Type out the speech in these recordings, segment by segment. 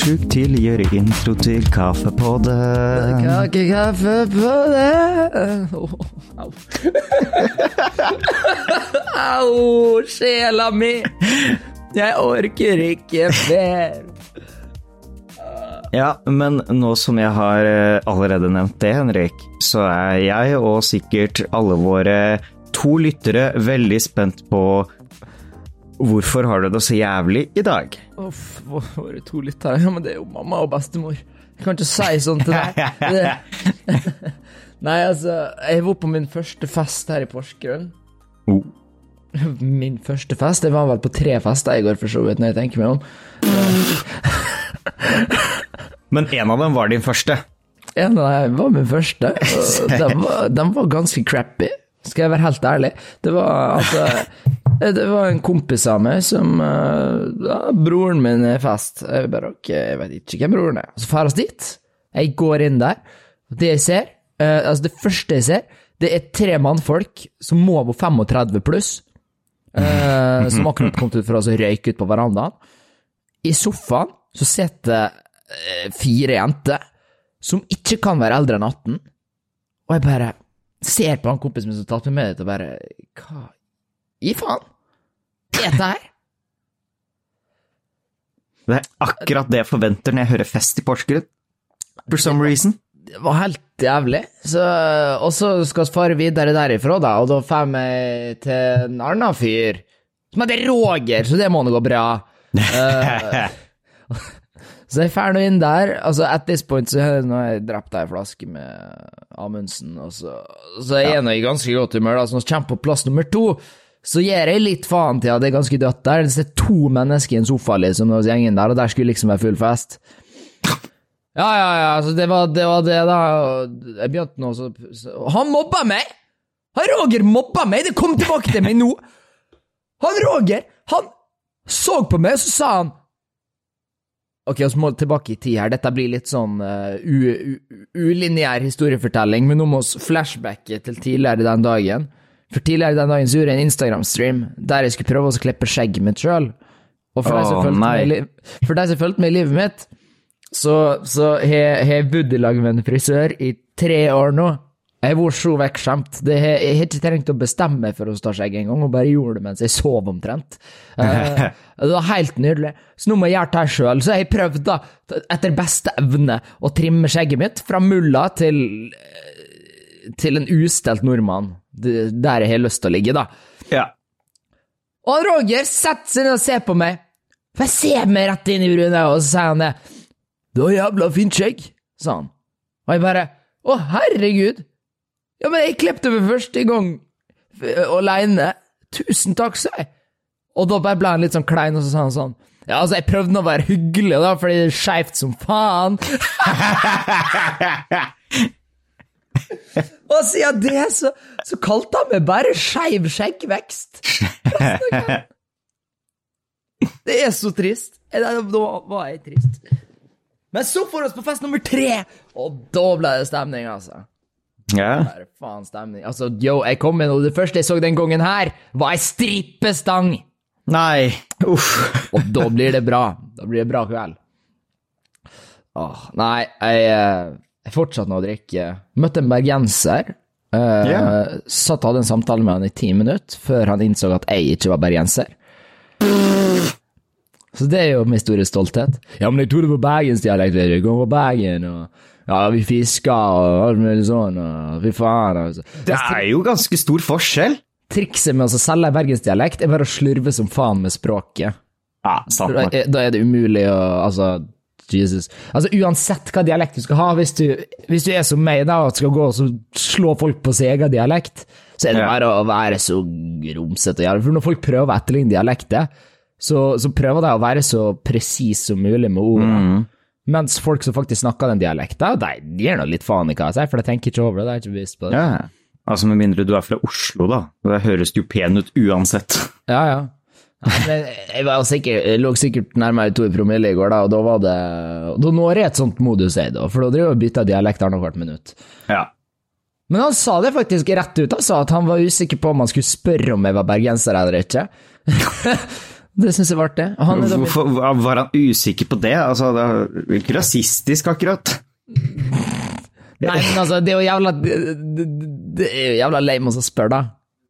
sjuk til gjør intro til. Kakekaffe på det Au. Au, sjela mi. Jeg orker ikke mer. Ja, men nå som jeg har eh, allerede nevnt det, Henrik, så er jeg og sikkert alle våre to lyttere veldig spent på hvorfor har du det så jævlig i dag? Uff, det to lyttere. Ja, men det er jo mamma og bestemor. Jeg kan ikke si sånn til deg. Nei, altså, jeg var på min første fest her i Porsgrunn. Oh. Min første fest? Jeg var vel på tre fester i går, for så vidt, når jeg tenker meg om. Men en av dem var din første. En av dem var min første. Den var, den var ganske crappy, skal jeg være helt ærlig. Det var altså Det var en kompis av meg som eh, ja, Broren min er fest. Jeg bare ok, jeg vet ikke hvem broren er. Så drar vi dit. Jeg går inn der. Det jeg ser, eh, altså det første jeg ser, det er tre mannfolk som må være 35 pluss. eh, som akkurat kom ut for å røyke ut på verandaen. I sofaen så sitter eh, fire jenter som ikke kan være eldre enn 18. Og jeg bare ser på han kompisen min som har tatt med meg dit, og bare Hva i faen? Er dette her? Det er akkurat det jeg forventer når jeg hører fest i Porsgrunn. For some reason. Det var helt jævlig. Så, og så skal vi fare videre derifra, da, og da får vi til en annen fyr som heter Roger, så det må nå gå bra. Eh, Så jeg drar inn der. altså At this point så har jeg, jeg drept ei flaske med Amundsen, og så, så er jeg nå i ganske godt humør. da, Så når vi kommer på plass nummer to, så gir jeg litt faen til at det er ganske dødt der. Det er to mennesker i en sofa liksom hos gjengen der, og der skulle liksom være full fest. Ja, ja, ja, altså, det var det, var det da. Jeg begynte nå så, så Han mobba meg! Han Roger mobba meg! Det kom tilbake til meg nå! Han Roger, han så på meg, og så sa han Ok, vi må tilbake i tid her. Dette blir litt sånn uh, ulineær historiefortelling, men nå må vi flashbacke til tidligere den dagen. For tidligere den dagen så gjorde jeg en Instagram-stream der jeg skulle prøve å klippe skjegget mitt sjøl. Og for, de med for de som fulgte med i livet mitt, så, så har har jeg bodd i lag med en frisør i tre år nå. Jeg var så vekkskjemt. Det Jeg har ikke trengt å bestemme meg for å ta skjegg engang, og bare gjorde det mens jeg sov omtrent. Uh, det var helt nydelig. Så nå må jeg gjøre det sjøl. Så jeg prøvde prøvd, da, etter beste evne, å trimme skjegget mitt fra mulla til til en ustelt nordmann, der jeg har lyst til å ligge, da. Ja. Og Roger setter seg ned og ser på meg. For jeg ser meg rett inn i brune, og så sier han det. Du har jævla fint skjegg, sa han. Og jeg bare Å, herregud. Ja, men jeg klepte meg første gang f- aleine. Tusen takk, sa jeg. Og da bare ble han litt sånn klein, og så sa han sånn Ja, altså, jeg prøvde nå å være hyggelig, da, fordi det er skeivt som faen. Og siden det, så, så kalte han meg bare skeiv skjeggvekst. Det er så trist. Eh, da var jeg trist. Men så får vi oss på fest nummer tre, og da ble det stemning, altså. Ja. Bare faen stemning. Altså, yo, jeg kom med noe. det første jeg så den gangen her, var ei strippestang. Nei. Uff. Og da blir det bra. Da blir det bra kveld. Åh, nei, jeg, eh, jeg fortsatte nå å drikke. Møtte en bergenser. Uh, yeah. Satt og hadde en samtale med han i ti minutter, før han innså at jeg ikke var bergenser. Så det er jo min store stolthet. Ja, men jeg trodde det var bergensdialekt, vet du. Kom på Bergen, og ja, vi fiska og alt mulig sånn, og fy faen. Altså. Det er jo ganske stor forskjell. Trikset med å selge bergensdialekt er bare å slurve som faen med språket. Ja, sant Da nok. er, da er det umulig å Altså, Jesus. Altså, uansett hva dialekt du skal ha, hvis du, hvis du er som meg da, og skal gå og slå folk på sin egen dialekt, så er det bare å være så romsete å gjøre. For når folk prøver å etterligne dialekter, så, så prøver de å være så presis som mulig med ordene. Mens folk som faktisk snakker den dialekten, de gir nå litt faen i hva jeg sier, for de tenker ikke over det, de er ikke bevisst på det. Ja. Altså, Med mindre du er fra Oslo, da. Det høres jo pen ut uansett. Ja, ja. Jeg, var jo sikkert, jeg lå sikkert nærmere to i promille i går, da, og da var det Da når jeg et sånt modus jeg, da, for da driver jeg og bytter dialekt annethvert minutt. Ja. Men han sa det faktisk rett ut, Han sa at han var usikker på om han skulle spørre om jeg var bergenser eller ikke. Det syns jeg var artig. Og Han da Hvorfor var han usikker på det? Altså, det er ikke rasistisk, akkurat. Nei, men altså, det er jo jævla Det, er jo jævla lame å spørre, da.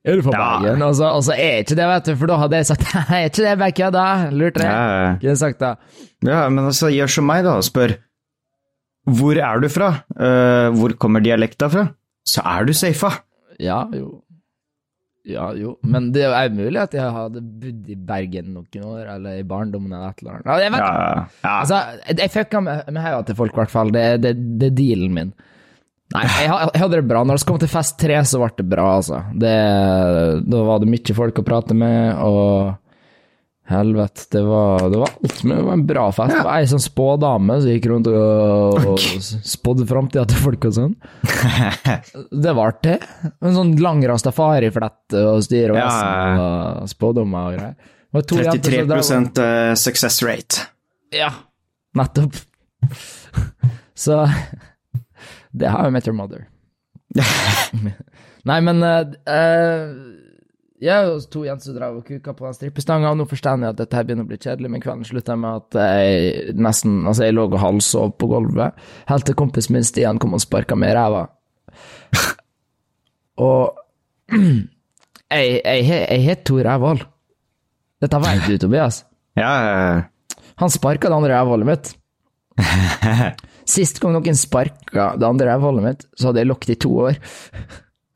Er du fra Bergen? Og så, og så er ikke det, vet du, for da hadde jeg sagt er ikke det bare kødda? Lurte jeg. Ja, Kunne sagt det. ja, men altså, gjør som meg, da, og spør hvor er du fra? Uh, hvor kommer dialekta fra? Så er du safa. Ja, jo. Ja, jo. Men det er jo mulig at jeg hadde bodd i Bergen noen år, eller i barndommen eller et eller annet. Ja, jeg vet Ja, ja. Altså, jeg fucka med, med hodet til folk, i hvert fall. Det, det, det er dealen min. Nei, jeg, jeg hadde det bra. Når vi kom til fest tre, så ble det bra, altså. Det, da var det mye folk å prate med, og helvete, det var, det var det var en bra fest. Det var ei sånn spådame som gikk rundt og, og spådde framtida til folk og sånn. Det var artig. En sånn lang rastafari-flett og styr og Ja, og spådommer og greier. Var to jenter som 33 drev- eh, success rate. ja, nettopp. Så Det har jo Met Your Mother. Nei, men uh, eh, Jeg og to jenter som drev og kuka på den strippestanga, og nå forstår jeg at dette her begynner å bli kjedelig, men kvelden slutta med at jeg nesten Altså, jeg lå og halvsov på gulvet, helt til kompisen min Stian kom og sparka meg i ræva. Og jeg, har to het Rævhold. Dette vet du, Tobias. Ja, eh, Han sparka det andre rævhullet mitt. Sist gang noen sparka det andre rævhullet mitt, så hadde jeg lukket i to år.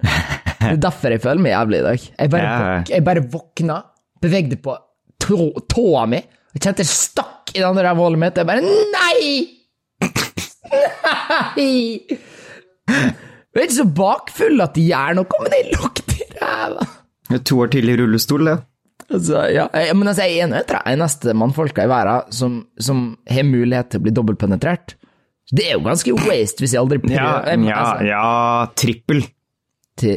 Det er derfor jeg føler meg jævlig i dag. Jeg bare, Ja. våk, jeg bare våkna, bevegde på tå, tåa mi, og kjente det stakk i det andre rævhullet mitt. Jeg bare Nei! Nei! Du er ikke så bakfull at de gjør noe, men det lukter ræva. to år til i rullestol, det. Altså, ja, jeg, men altså, jeg er en av de eneste mannfolka i verden som, som har mulighet til å bli dobbeltpenetrert. Det er jo ganske waste hvis jeg aldri prøver. Ja, jeg, ja, altså, ja, trippel. det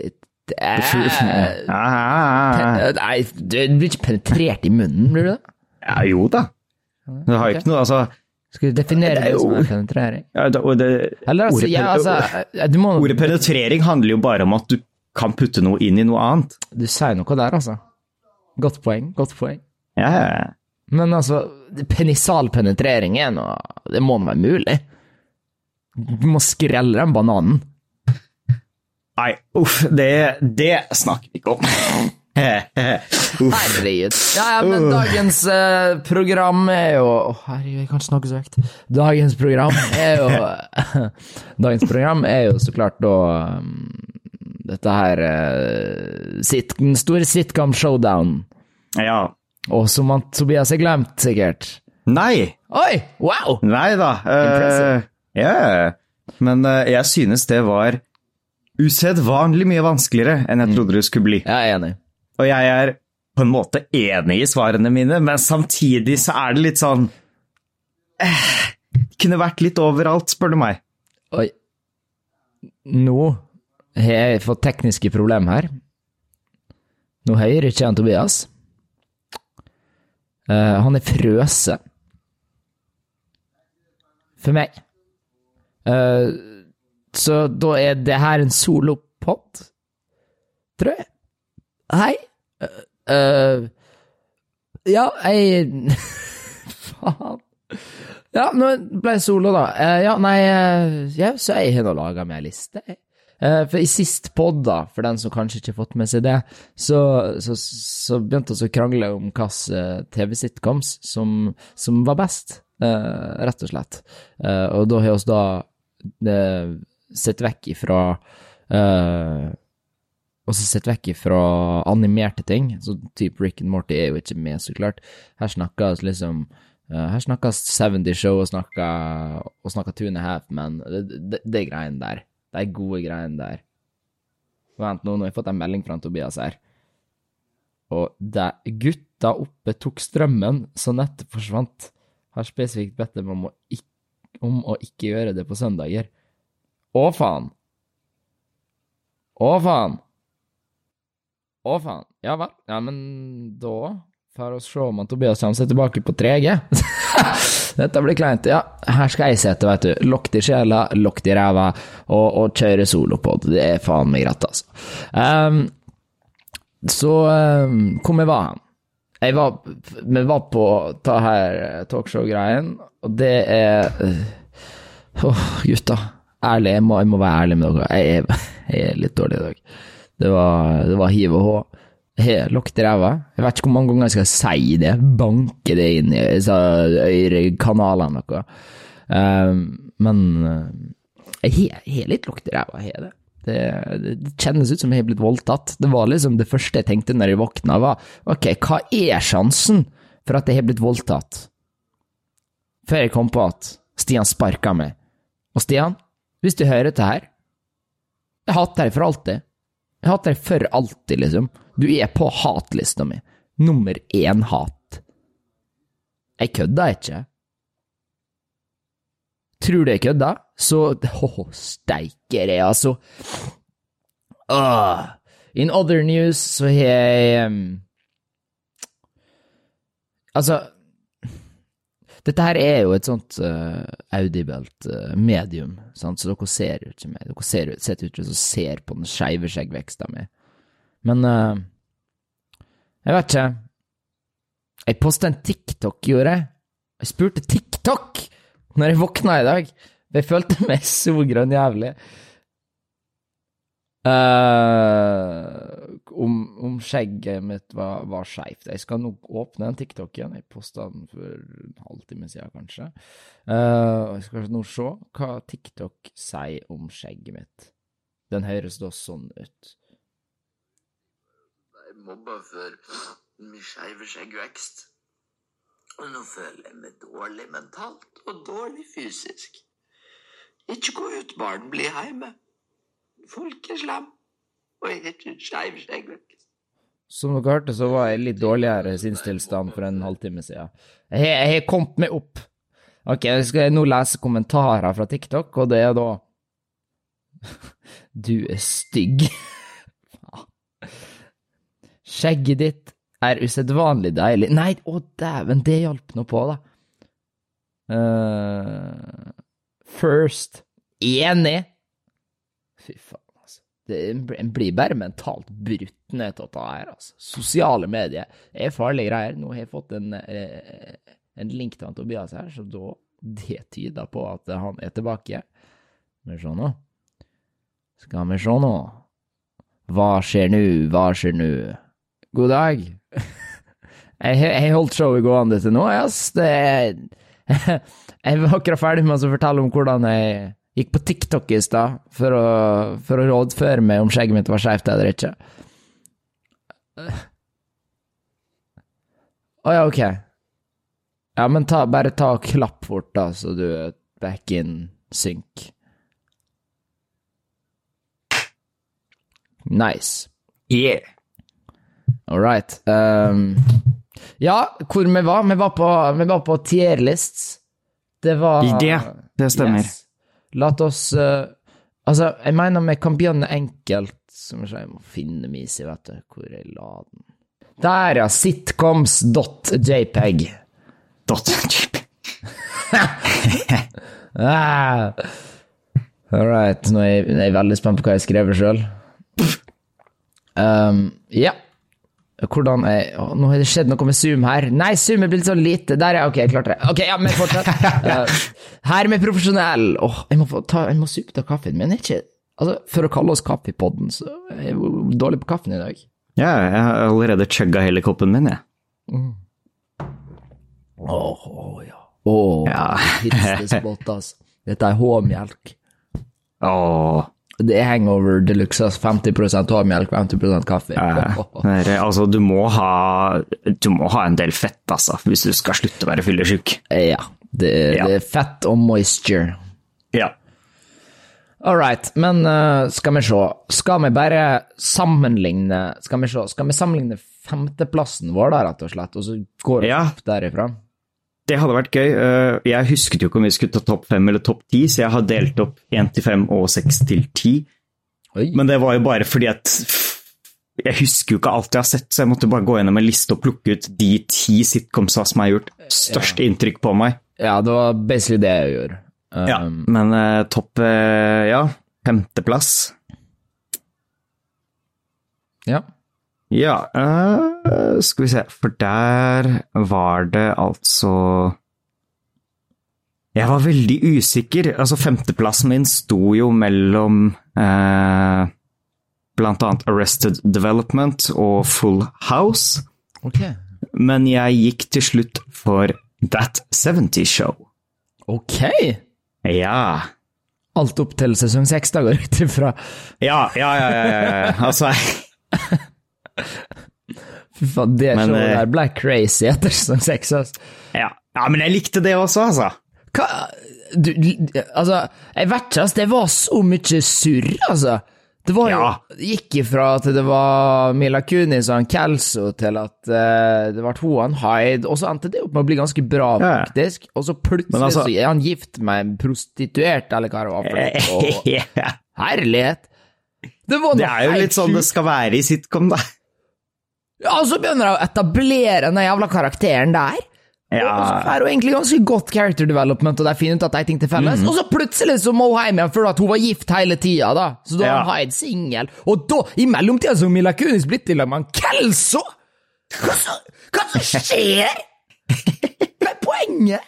er- ja. Nei, du blir ikke penetrert i munnen, blir du det? ja, jo da. Det har jo ikke noe, altså Skal du definere Det er som en penetrering? ja, det, det, Eller altså, ordet, ja, altså du, må, ordet penetrering handler jo bare om at du kan putte noe inn i noe annet. du sier noe der, altså. Godt poeng, godt poeng. Ja, ja, ja. Men altså, penisal penetrering er noe Det må nå være mulig. Du må skrelle den bananen. Nei, uff, det, det snakker vi ikke om. Herregud. Ja, ja, men dagens eh, program er jo Å, herregud, jeg kan ikke snakke så høyt. Dagens program er jo Dagens program er jo så klart da um, dette her uh, sit, Den store sitcom showdown. Ja. Og som han, Tobias har glemt, sikkert. Nei, Oi! Wow! nei da. Uh, Impressive. ja, men uh, jeg synes det var usedvanlig mye vanskeligere enn jeg trodde det skulle bli. Jeg er enig. Og jeg er på en måte enig i svarene mine, men samtidig så er det litt sånn eh, Det kunne vært litt overalt, spør du meg. Oi. Nå har jeg fått tekniske problemer her. Nå hører ikke han Tobias. Uh, han er frøse. For meg. Eh, så da er det her en solopod, tror jeg. Hei. Uh, ja, jeg Faen. Ja, nå ble jeg solo, da. Uh, ja, nei, uh, ja, så jeg har nå laga meg ei liste. jeg. For i sist pod, da, for den som kanskje ikke har fått med seg det, så, så, så begynte vi å krangle om hvilke TV-sitcoms som, som var best, rett og slett. Og da har vi da sett vekk ifra uh, og sett vekk ifra animerte ting, så typ Rick and Morty er jo ikke med, så klart. Her snakkes liksom uh, Her snakkes 70 Show og snakker og snakker Two and a Half Men. Det, det, det er greiene der. De gode greiene der. Vent nå, nå har jeg fått en melding fra Tobias her. Og det gutta oppe tok strømmen, så nettet forsvant. Har spesifikt bedt dem om å, ikke, om å ikke gjøre det på søndager. Å, faen. Å, faen. Å, faen. Ja vel. Ja, men da får vi se om Tobias kommer seg tilbake på 3G. Dette blir kleint. Ja, her skal jeg sitte, vet du. Lukket i sjela, lukket i ræva, og, og kjøre solopod. Det er faen meg greit, altså. Um, så um, hvor vi var hen? Jeg var, vi var på ta her talkshow-greien, og det er Åh, Åh, gutta. Ærlig, jeg må, jeg må være ærlig med dere. Jeg er, jeg er litt dårlig i dag. Det var, det var hiv og hå. I ræva. Jeg vet ikke hvor mange ganger jeg skal si det. Banke det inn i ørekanalene noe. Um, men uh, jeg har litt lukt i ræva, jeg har det. Det, det kjennes ut som jeg har blitt voldtatt. Det var liksom det første jeg tenkte når jeg våkna, var ok, hva er sjansen for at jeg har blitt voldtatt? Før jeg kom på at Stian sparka meg. Og Stian, hvis du hører dette her Jeg hater deg for alltid. Jeg hater deg for alltid, liksom. Du er på hatlista mi. Nummer én hat. Jeg kødda ikke. Tror du jeg kødda? Så Åh, oh, steiker jeg, altså. Uh, In other news så har jeg um, Altså Dette her er jo et sånt uh, audibelt uh, medium, sant? så dere ser jo ikke meg. Dere ser, sitter ute og ser på den skeive skjeggveksta mi. Men uh, jeg vet ikke. Jeg posta en TikTok, gjorde jeg. Jeg spurte TikTok når jeg våkna i dag. Jeg følte meg så grønn jævlig. Uh, om, om skjegget mitt var, var skeivt. Jeg skal nok åpne den igjen Jeg posta den for en halvtime siden, kanskje. Uh, jeg skal nå se hva TikTok sier om skjegget mitt. Den høres da sånn ut. Jeg mobba for min skeive skjeggvekst. Og nå føler jeg meg dårlig mentalt og dårlig fysisk. Ikke gå ut, barn, bli hjemme. Folk er og jeg er ikke skeiv skjeggvekst. Som dere hørte, så var jeg litt dårligere sinnstilstand for en halvtime siden. Jeg jeg har kommet meg opp. Ok, jeg skal nå lese kommentarer fra TikTok, og det er da Du er stygg. Skjegget ditt er usedvanlig deilig Nei, å dæven, det hjalp nå på, da. Uh, first. Enig. Fy faen, altså. Det, en blir bare mentalt brutt ned til dette her, altså. Sosiale medier er farlige greier. Nå har jeg fått en, eh, en link til han Tobias her, så da det tyder på at han er tilbake. Skal vi se nå. Skal vi se nå. Hva skjer nå, hva skjer nå? God dag. Jeg har holdt showet gående til nå, ass. Det Jeg var akkurat ferdig med å fortelle om hvordan jeg gikk på TikTok i stad for, for å rådføre meg om skjegget mitt var skeivt eller ikke. Å ja, ok. Ja, men ta, bare ta og klapp fort, da, så du back in synk. Nice. Yeah. All right. Um, ja, hvor vi var? Vi var på, vi var på tier lists. Det var Det, det stemmer. Yes. La oss uh, Altså, jeg mener vi kan begynne enkelt. Som jeg må finne Misi, vet du, hvor jeg la den. Der, ja. Sitcoms.jpg. .jpg. Ah. All right. Nå er jeg, jeg er veldig spent på hva jeg skriver sjøl. Um, ja. Hvordan er å, Nå har det skjedd noe med Zoom her. Nei, Zoom er blitt så lite. Der, ja. Ok, jeg klarte det. Ok, ja, men fortsett. Uh, her er vi profesjonell. Åh, jeg må, få ta, jeg må supe av kaffen min. Er ikke Altså, For å kalle oss Kaffepodden, så er jeg dårlig på kaffen i dag. Ja, jeg har allerede chugga hele koppen min, jeg. Åh, åh, ja. Åh, Ja. hitsespott, altså. Dette er H-melk. Åh. Det er hangover de luxe. 50% H-melk, 50% kaffe. Eh, er- altså, du må, ha, du må ha en del fett, altså, hvis du skal slutte å være fyllesyk. Ja. Det, Ja. det er fett og moisture. Ja. All right, men uh, skal vi se. Skal vi bare sammenligne Skal vi se, skal vi sammenligne femteplassen vår, da, rett og slett, og så går vi Ja. opp derifra? Det hadde vært gøy. Eh, Jeg husket jo ikke om vi skulle ta topp fem eller topp ti, så jeg har delt opp én til fem og seks til ti. Men det var jo bare fordi at jeg husker jo ikke alt jeg har sett, så jeg måtte bare gå gjennom en liste og plukke ut de ti sitcomsa som har gjort størst inntrykk på meg. Ja, det var basically det jeg gjorde. Um, Ja, men eh, topp eh, Ja, femteplass. ja. Ja, uh, skal vi se, for der var det altså Jeg var veldig usikker. Altså, femteplassen min sto jo mellom uh, blant annet Arrested Development og Full House, Ok. men jeg gikk til slutt for That 70 Show. Ok! Ja. Alt opp til sesong seks, da, går jeg ut ifra. Ja, ja, ja, ja, ja, ja. Altså Fy faen, det Men, showet eh, der ble crazy etter sesong seks, ja. ja, men jeg likte det også, altså. Hva du, Altså, jeg vet ikke, det var så mye surr, altså. Det var jo Ja. gikk ifra at det var Mila Kunis og han Kelso til at uh, det ble han Hyde, og så endte det opp med å bli ganske bra, faktisk. Og så plutselig altså- så er han gift med en prostituert, eller hva det var for. Og herlighet! Det var Det er jo litt sånn det skal være i sitcom, da. Ja, og så begynner jeg å etablere den jævla karakteren der. Ja. Og så er hun egentlig ganske godt character development, og de finner ut at de har ting til felles. Mm. Og så plutselig så må hun hjem igjen for at hun var gift hele tida, da. Så da Ja. har hun singel. Og da, i mellomtida, så har Mila Kunis blitt til med Kelso! Hva så- hva som skjer?! Hva er poenget?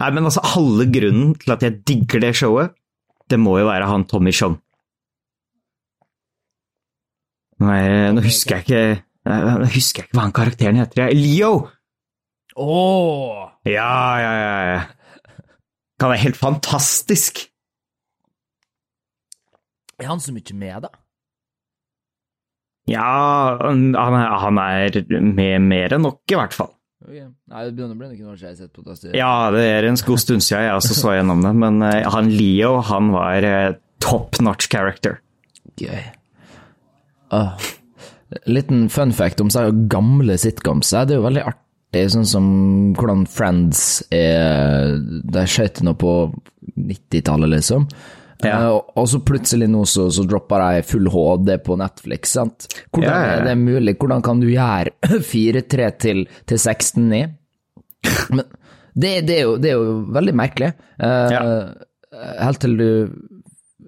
Nei, men altså, halve grunnen til at jeg digger det showet, det må jo være han Tommy Chong. Nei, nå husker jeg ikke Husker jeg ikke hva han karakteren heter. Leo! Oh. Ja, ja, ja. ja. Han er helt fantastisk. Er han så mye med, da? Ja, han er, han er med mer enn nok, i hvert fall. Okay. Nei, det begynner å bli noen år siden jeg har sett på det. Ja, det er en god stund siden jeg også så gjennom det, men eh, han Leo, han var eh, top notch character. Gøy. Åh. Liten fun fact om så gamle sitcoms. Det er jo veldig artig, sånn som hvordan Friends er De skjøt nå på 90-tallet, liksom. Ja. Eh, og- og så plutselig nå så, så dropper de full HD på Netflix, sant. Hvordan Ja, ja, er det mulig? Hvordan kan du gjøre 4-3 til, til 16-9? Men det, det, er jo, det er jo veldig merkelig. Uh. Helt til du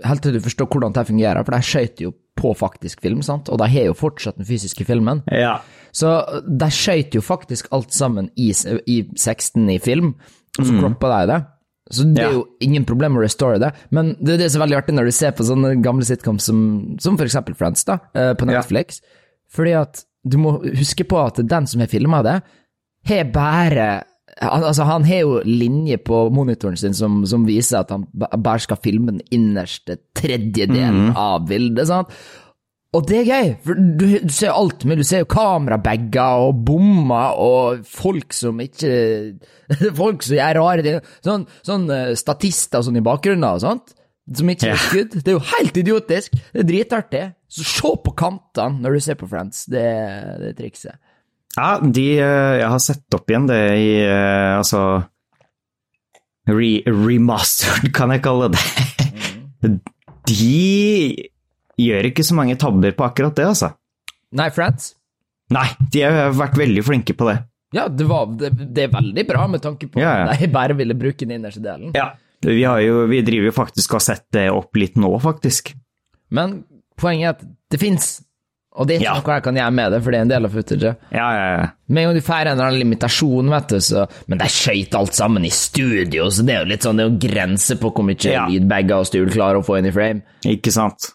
Helt til du forstår hvordan det fungerer, for de skjøt jo på faktisk film, sant? og de har jo fortsatt den fysiske filmen. Ja. Så de skøyt jo faktisk alt sammen i, i 16 i film, og så kroppa de det. Så det er Ja. jo ingen problem å restore det, men det er det som er veldig artig når du ser på sånne gamle sitcoms som, som eksempel Friends, da, på på Ja. Netflix, fordi at du må huske på at den som har filma det, har bare han- Altså, han har jo linje på monitoren sin som, som viser at han bare skal filme den innerste tredjedelen av bildet, sant? Og det er gøy, for du, du ser jo alt mulig. Du ser jo kamerabager og bommer og folk som ikke Folk som gjør rare ting. Sånn, sånn eh, statister sånn i bakgrunnen og sånt, som ikke er skudd. Det er jo helt idiotisk. Det er dritartig. Så se på kantene når du ser på Friends. Det, det er trikset. Ja, de eh, Jeg har sett opp igjen det i eh, Altså re, Remastered, kan jeg kalle det. De gjør ikke så mange tabber på akkurat det, altså. Nei, Friends? Nei, de har vært veldig flinke på det. Ja, det, var, det, det er veldig bra med tanke på Ja, ja. at de bare ville bruke den innerste delen. Ja. Vi, har jo, vi driver jo faktisk og har sett det opp litt nå, faktisk. Men poenget er at det fins, og det er ikke Ja. noe jeg kan gjøre med det, for det er en del av footaget. Ja, ja, ja. Med en gang du får en eller annen limitasjon, vet du, så Men de skøyt alt sammen i studio, så det er jo litt sånn, det er jo grenser på hvor mye Ja. lydbager og stul klarer å få inn i frame. Ikke sant.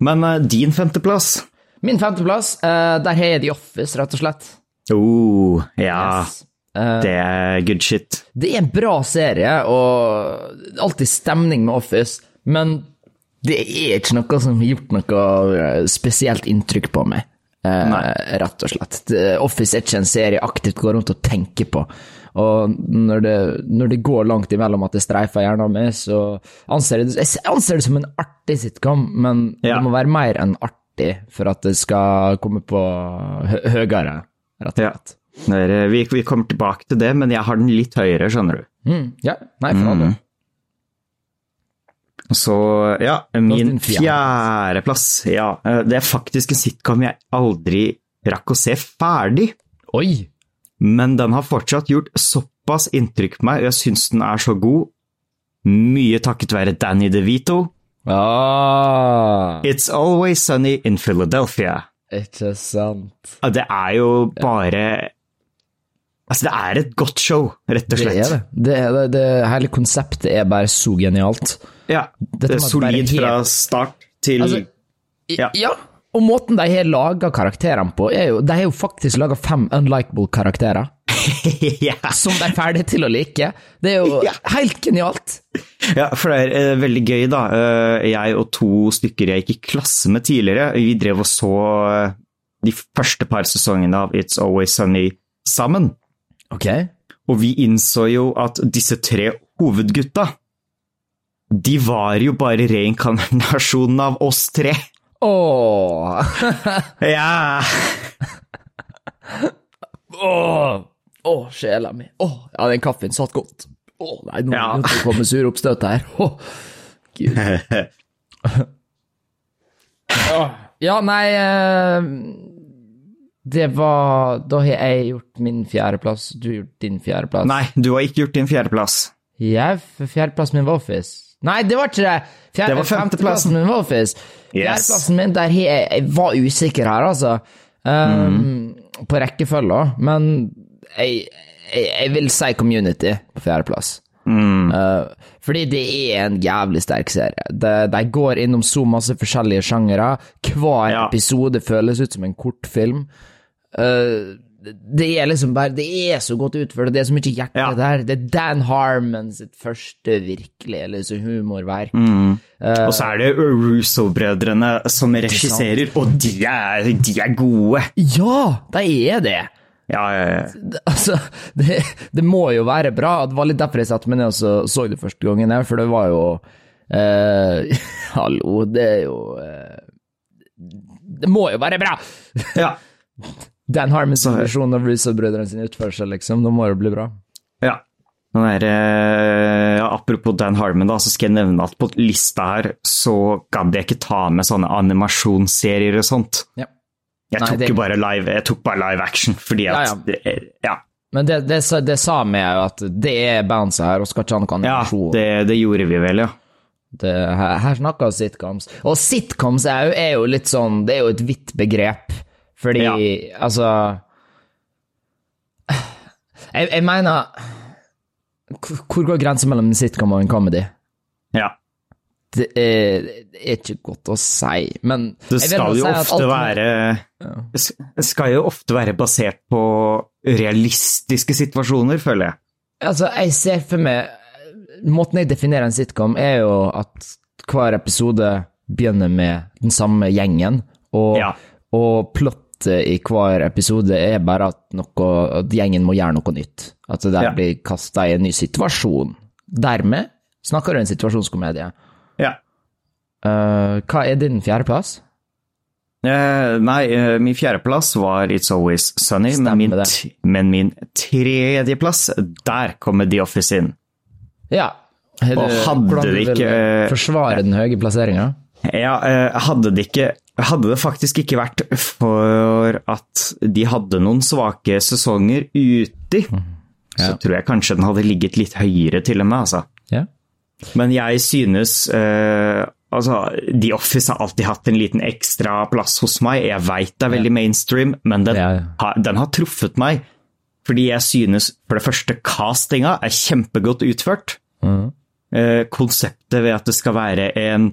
Men uh, din femteplass? Min femteplass, uh, der har jeg The Office, rett og slett. Oh, ja. Yes. Uh, Det er good shit. det er en bra serie, og alltid stemning med Office, men det er ikke noe som har gjort noe eh, spesielt inntrykk på meg. eh, rett og slett. Office er ikke en serie jeg aktivt går rundt og tenker på. Og når det, når det går langt imellom at det streifer hjernen min, så anser jeg det, jeg anser det som en artig sitcom, men Ja. det må være mer enn artig for at det skal komme på hø høyere, rett og slett. Ja. Vi, vi kommer tilbake til det, men jeg har den litt høyere, skjønner du. Mm, ja, nei, for del. Så ja, min fjerdeplass Ja, eh, det er faktisk en sitcom jeg aldri rakk å se ferdig. Oi! Men den har fortsatt gjort såpass inntrykk på meg, og jeg syns den er så god. Mye takket være Danny DeVito. Ah. It's Always Sunny in Philadelphia. Ikke sant. Det er jo bare Altså, det er et godt show, rett og Det slett. er det. det, er det, det hele konseptet er bare så genialt. Ja, Dette det er solid helt- fra start til Altså, Ja. ja. Og måten de har laga karakterene på, er jo De har jo faktisk laga fem unlikable karakterer yeah. som de er ferdige til å like. Det er jo yeah. helt genialt. ja, for det er uh, veldig gøy, da. Uh, jeg og to stykker jeg gikk i klasse med tidligere, vi drev og så uh, de første par sesongene av It's Always Sunny sammen. Ok. Og vi innså jo at disse tre hovedgutta, de var jo bare reinkarnasjonen av oss tre. Åh. Ja! Åh, Åh, sjela mi. Åh, ja, den kaffen satt godt. Åh, nei, nå Ja. det komme sur oppstøt her. Åh, Gud. oh. Ja, nei eh, Det var Da har jeg gjort min fjerdeplass, du har gjort din fjerdeplass. Nei, du har ikke gjort din fjerdeplass. Jeg, for fjerdeplassen min var Office. Nei, det var ikke det! Fjerde, Det var femteplassen. min Wolfies. Fjerdeplassen min, der jeg, jeg var usikker her, altså. Um, På rekkefølga, men jeg, jeg, jeg vil si Community på fjerdeplass. Uh, fordi det er en jævlig sterk serie. De, de går innom så masse forskjellige sjangere. Hver Ja. episode føles ut som en kortfilm. Uh, det er liksom bare Det er så godt utført, og det er så mye hjerte Ja. der. Det er Dan Harmon sitt første virkelige liksom, humorverk. Og så er det Russo-brødrene som regisserer, og de er, de er gode. Ja, de er det! Ja, ja, ja. Det- Altså, det, det må jo være bra. Det var litt derfor jeg satte meg ned og så, så det første gangen, her, for det var jo uh, Hallo, det er jo uh, Det må jo være bra! ja. Dan Harmons versjon av Russo-brødrene sin utførsel, liksom. Da må det bli bra. ja. Der, eh, apropos Dan Harmon, da, så skal jeg nevne at på lista her så gadd jeg ikke ta med sånne animasjonsserier og sånt. Ja. Jeg Nei, tok det- bare live, jeg tok bare live action, fordi at ja. det er- ja. Men det, det, det sa vi jo at det er bandset her, og skal ikke ha noe Ja, animasjon. det, det gjorde vi vel, ja. Det, her, her snakker vi sitcoms. Og sitcoms er jo, er jo litt sånn Det er jo et vidt begrep, fordi Ja. altså jeg, jeg mener Hvor går grensen mellom en sitcom og en comedy? ja. Det er, det er ikke godt å si, men Det skal jo si ofte være Det skal jo ofte være basert på realistiske situasjoner, føler jeg. Altså, jeg ser for meg Måten jeg definerer en sitcom, er jo at hver episode begynner med den samme gjengen, og, Ja. og plottet i hver episode er bare at, noe, at gjengen må gjøre noe nytt. At der Ja. blir kasta i en ny situasjon. Dermed snakker du en situasjonskomedie. Ja. Uh, hva er din fjerdeplass? Uh, nei, uh, min fjerdeplass var It's Always Sunny, men min, men min tredjeplass, der kommer The Office inn. Ja. Hadde, Og hadde det ikke- Forsvare den høye plasseringa? Ja, eh, hadde det ikke hadde det faktisk ikke vært for at de hadde noen svake sesonger uti, så Ja. tror jeg kanskje den hadde ligget litt høyere til og med, altså. Ja. Men jeg synes eh, Altså, The Office har alltid hatt en liten ekstra plass hos meg. Jeg veit det er veldig mainstream, men den, ja. har, den har truffet meg. Fordi jeg synes for det første castinga er kjempegodt utført. Mm. Eh, konseptet ved at det skal være en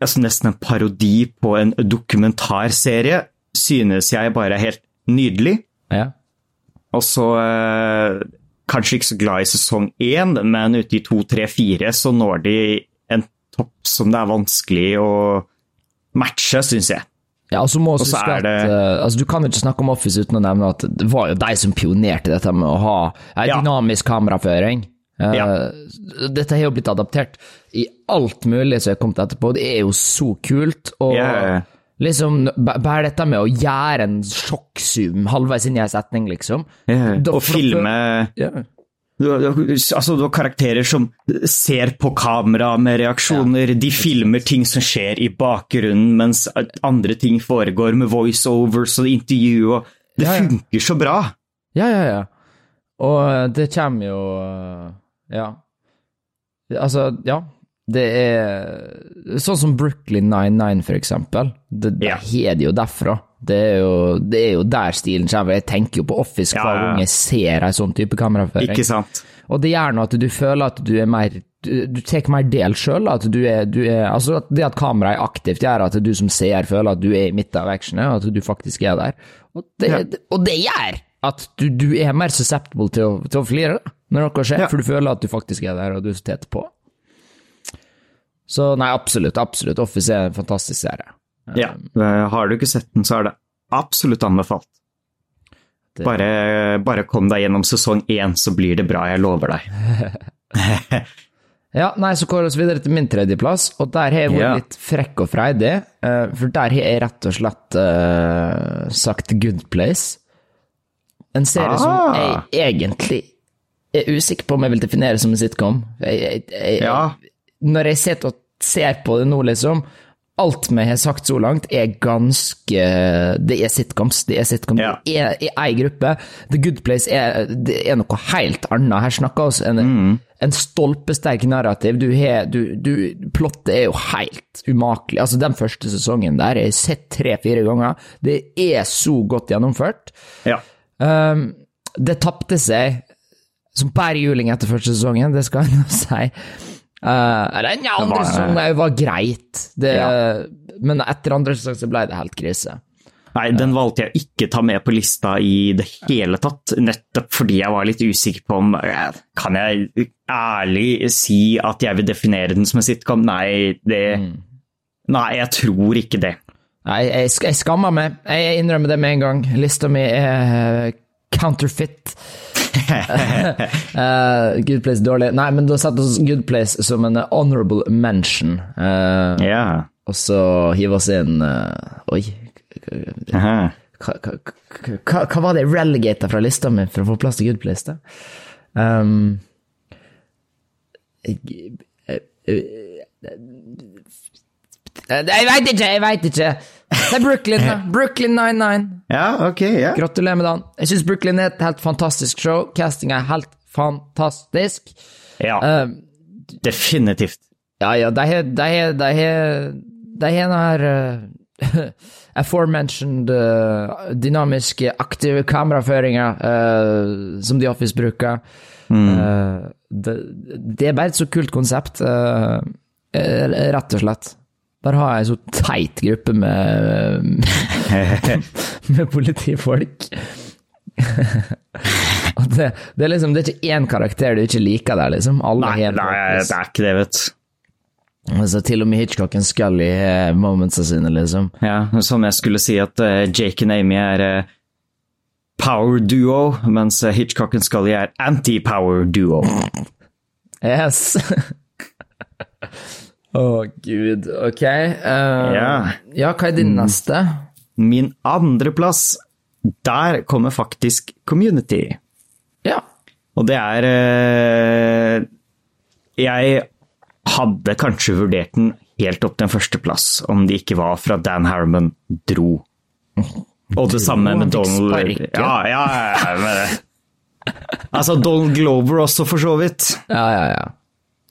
altså nesten en parodi på en dokumentarserie, synes jeg bare er helt nydelig. ja. Og så eh, kanskje ikke så glad i sesong én, men ute i to, tre, fire så når de en topp som det er vanskelig å matche, syns jeg. Ja, og så må også huske det... at eh, altså, Du kan jo ikke snakke om Office uten å nevne at det var jo de som pionerte dette med å ha en Ja. dynamisk kameraføring. Eh, Ja. Dette har jo blitt adaptert i alt mulig som er kommet etterpå. Det er jo så kult. Og yeah. liksom bare dette med å gjøre en sjokkzoom halvveis inn i en setning, liksom. Da- Og filme Ja. du, du, altså, du har karakterer som ser på kamera med reaksjoner. De filmer ting som skjer i bakgrunnen, mens andre ting foregår med voiceovers og intervju. og Det Ja, ja. funker så bra. Ja, ja, ja. Og det kommer jo Ja. Altså, ja. Det er sånn som Brooklyn 99, for eksempel. Det, det Ja. det jo derfra. Det er, jo, det er jo der stilen kommer. Jeg tenker jo på Office Ja, hver gang jeg ser en sånn type kameraføring. Ikke sant? Og det gjør noe at du føler at du er mer Du, du tar mer del sjøl. At du er, du er Altså, at det at kameraet er aktivt, gjør at du som seer føler at du er i midten av actionet, og at du faktisk er der. Og det, Ja. og det gjør at du, du er mer susceptible til å, til å flire da, når noe skjer, for du føler at du faktisk er der, og du er tett på. Så nei, absolutt, absolutt. Office er en fantastisk serie. Ja. Eh, Har du ikke sett den, så er det absolutt anbefalt. Det- Bare, bare kom deg gjennom sesong én, så blir det bra, jeg lover deg. Ja, nei, så går vi videre til min tredjeplass, og der har jeg vært Ja. litt frekk og freidig, eh, for der har jeg rett og slett uh, sagt Good Place. En serie som Ah. jeg egentlig er usikker på om jeg vil definere som en sitcom. Jeg, jeg, jeg, Ja. Når jeg sitter og ser på det nå, liksom, alt vi har sagt så langt, er ganske Det er sitcoms. Det er sitcoms. Ja. Det er i ei gruppe. The Good Place er, er noe helt annet. Her snakker vi en, en, en stolpesterk narrativ. Du har, du, du, plottet er jo helt umakelig. Altså, den første sesongen der jeg har sett tre-fire ganger. Det er så godt gjennomført. ja. Um, det tapte seg som bare juling etter første sesongen, det skal jeg nå si. Uh, eller den andre sesongen var greit, det, Ja. men etter andre sesong så ble det helt krise. Nei, den valgte jeg ikke ta med på lista i det hele tatt, nettopp fordi jeg var litt usikker på om eh, Kan jeg ærlig si at jeg vil definere den som en sitcom? Nei, det Nei, jeg tror ikke det. Nei, jeg, jeg skammer meg, jeg innrømmer det med en gang. Lista mi er uh, counterfeit. Uh, Good Place dårlig. Nei, men da satt oss Good Place som en honorable mention. Uh, Ja. Og så hiver oss inn uh, Oi. Hva, hva, hva, hva var det jeg relegata fra lista mi for å få plass til Good Place? da? Um, jeg, jeg, jeg, jeg veit ikke, jeg veit ikke. Det er Brooklyn, da. Brooklyn 99. Ja, ok, ja. Gratulerer med dagen. Jeg syns Brooklyn er et helt fantastisk show. Castinga er helt fantastisk. Ja, Uh, definitivt. ja, ja, de har De har De har den her uh, aforementioned uh, dynamiske, aktive kameraføringa uh, som The Office bruker. Uh, det, det er bare et så kult konsept, rett og slett. Bare ha ei så teit gruppe med med politifolk. Det, det er liksom Det er ikke én karakter du ikke liker der, liksom. Alle Nei, har nei, det er ikke det, vet du. Altså, til og med Hitchcock og Scully har momentsa sine, liksom. Ja, som jeg skulle si at uh, Jake og Amy er uh, power duo, mens eh, Hitchcock og Scully er anti-power duo. Yes. Å, gud. Ok. Uh, Ja. ja, hva er din neste? Min andreplass, der kommer faktisk Community. Ja. Og det er uh, Jeg hadde kanskje vurdert den helt opp til en førsteplass, om det ikke var fra Dan Harriman dro. Og det samme med Donald. Ja, ja, ja, Altså, Donald Glover også, for så vidt. Ja, ja, ja.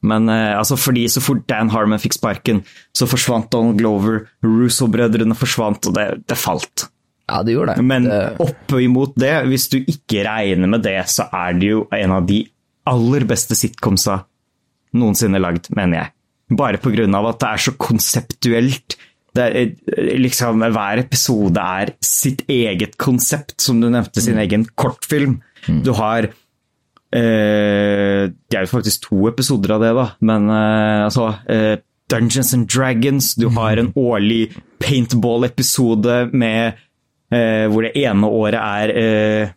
Men eh, altså, fordi så fort Dan Harmon fikk sparken, så forsvant Donald Glover, Russo-brødrene forsvant, og det, det falt. Ja, det gjorde det. Men det, oppe imot det, hvis du ikke regner med det, så er det jo en av de aller beste sitcomsa noensinne lagd, mener jeg. Bare på grunn av at det er så konseptuelt. Det er, eh, liksom, hver episode er sitt eget konsept, som du nevnte, sin egen kortfilm. Du har Det er jo faktisk to episoder av det, da, men eh, altså eh, Dungeons and Dragons, du har en årlig paintball-episode med eh, hvor det ene året er eh,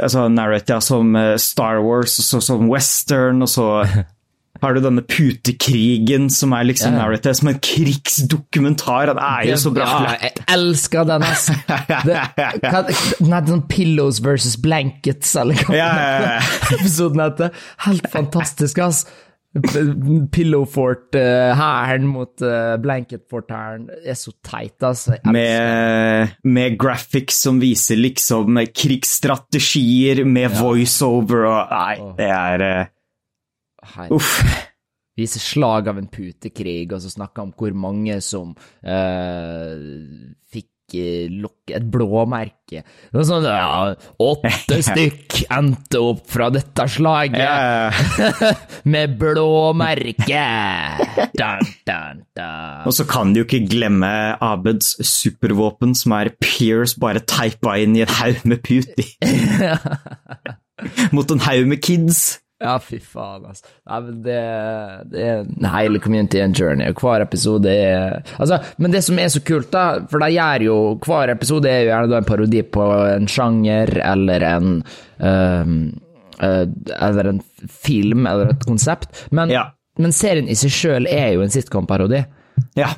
altså narratia som eh, Star Wars, og så som western, og så har du denne putekrigen som er liksom Ja. narrative som en krigsdokumentar. Det er jo så bra. Ja, jeg elsker den, ass. Det, hva, den heter sånn Pillows versus Blankets, eller hva Ja, ja, ja. episoden heter. Helt fantastisk, ass. Pillowfort-hæren uh, mot uh, Blanketfort-hæren er så teit, ass. Med, med graphics som viser liksom krigsstrategier, med voiceover og Nei, det er eh, Uff. Viser slag av en putekrig, og så snakker om hvor mange som eh, fikk lokk, et blåmerke. Var sånn ja, Åtte stykk endte opp fra dette slaget med blåmerke! Dun, dun, dun. Og så kan du jo ikke glemme Abeds supervåpen, som er Pierce bare teipa inn i en haug med puti. Mot en haug med kids. Ja, fy faen, altså. Nei, men det, det er en hele community and journey, og hver episode er Altså, men det som er så kult, da, for de gjør jo Hver episode er jo gjerne da en parodi på en sjanger eller en um, uh, Eller en film eller et konsept, men, Ja. men serien i seg sjøl er jo en sitcom-parodi. Ja.